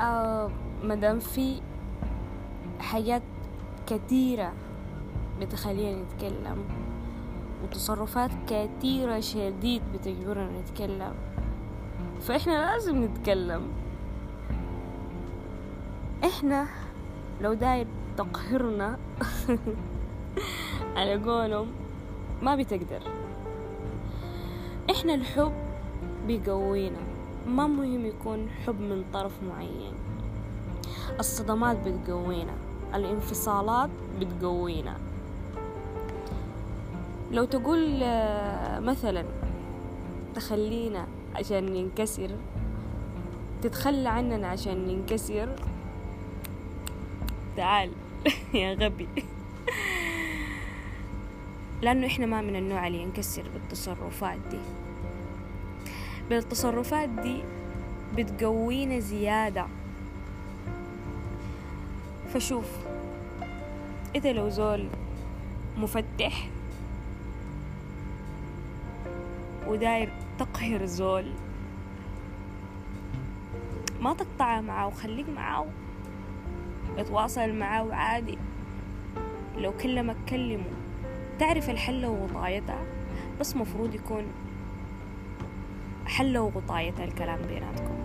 آه مدام في حاجات كتيرة بتخلينا نتكلم وتصرفات كتيرة شديد بتجبرنا نتكلم. فإحنا لازم نتكلم. إحنا لو داير تقهرنا على قولهم ما بتقدر. إحنا الحب بيقوينا. ما مهم يكون حب من طرف معين. الصدمات بتقوينا الانفصالات بتقوينا. لو تقول آه، مثلا تخلينا عشان ننكسر تتخلى عننا عشان ننكسر تعال يا غبي. لأنه إحنا ما من النوع اللي ينكسر بالتصرفات دي. بالتصرفات دي بتقوينا زيادة. فشوف إذا لو زول مفتح وداير تقهر زول ما تقطع معاه وخليك معاه اتواصل معاه عادي. لو كلمك كلمه تعرف الحل وغطايتها بس مفروض يكون حل وغطايتها الكلام بيناتكم.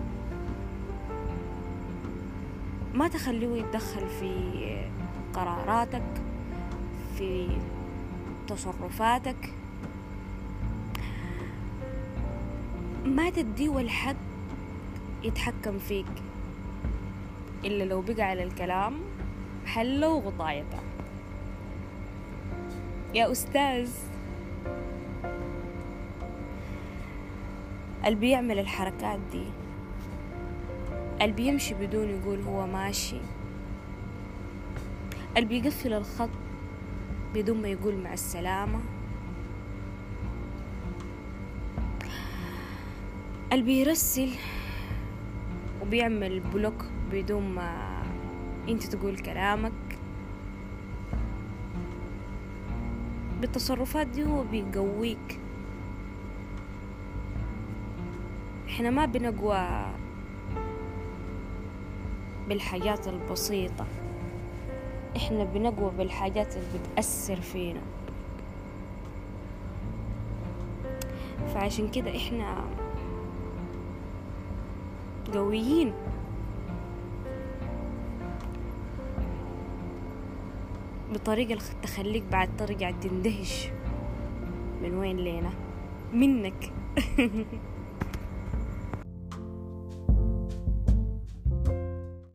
ما تخليه يتدخل في قراراتك في تصرفاتك. ما تديه الحق يتحكم فيك. إلا لو بقى على الكلام حله وغطايته. يا أستاذ. اللي بيعمل الحركات دي. اللي بيمشي بدون يقول هو ماشي. اللي بيقفل الخط بدون ما يقول مع السلامة. اللي بيرسل وبيعمل بلوك بدون ما انت تقول كلامك. بالتصرفات دي هو بيقويك. إحنا ما بنقوى بالحاجات البسيطة. إحنا بنقوى بالحاجات اللي بتأثر فينا. فعشان كده إحنا قويين. بطريقة تخليك بعد ترجع تندهش. من وين لينا؟ منك.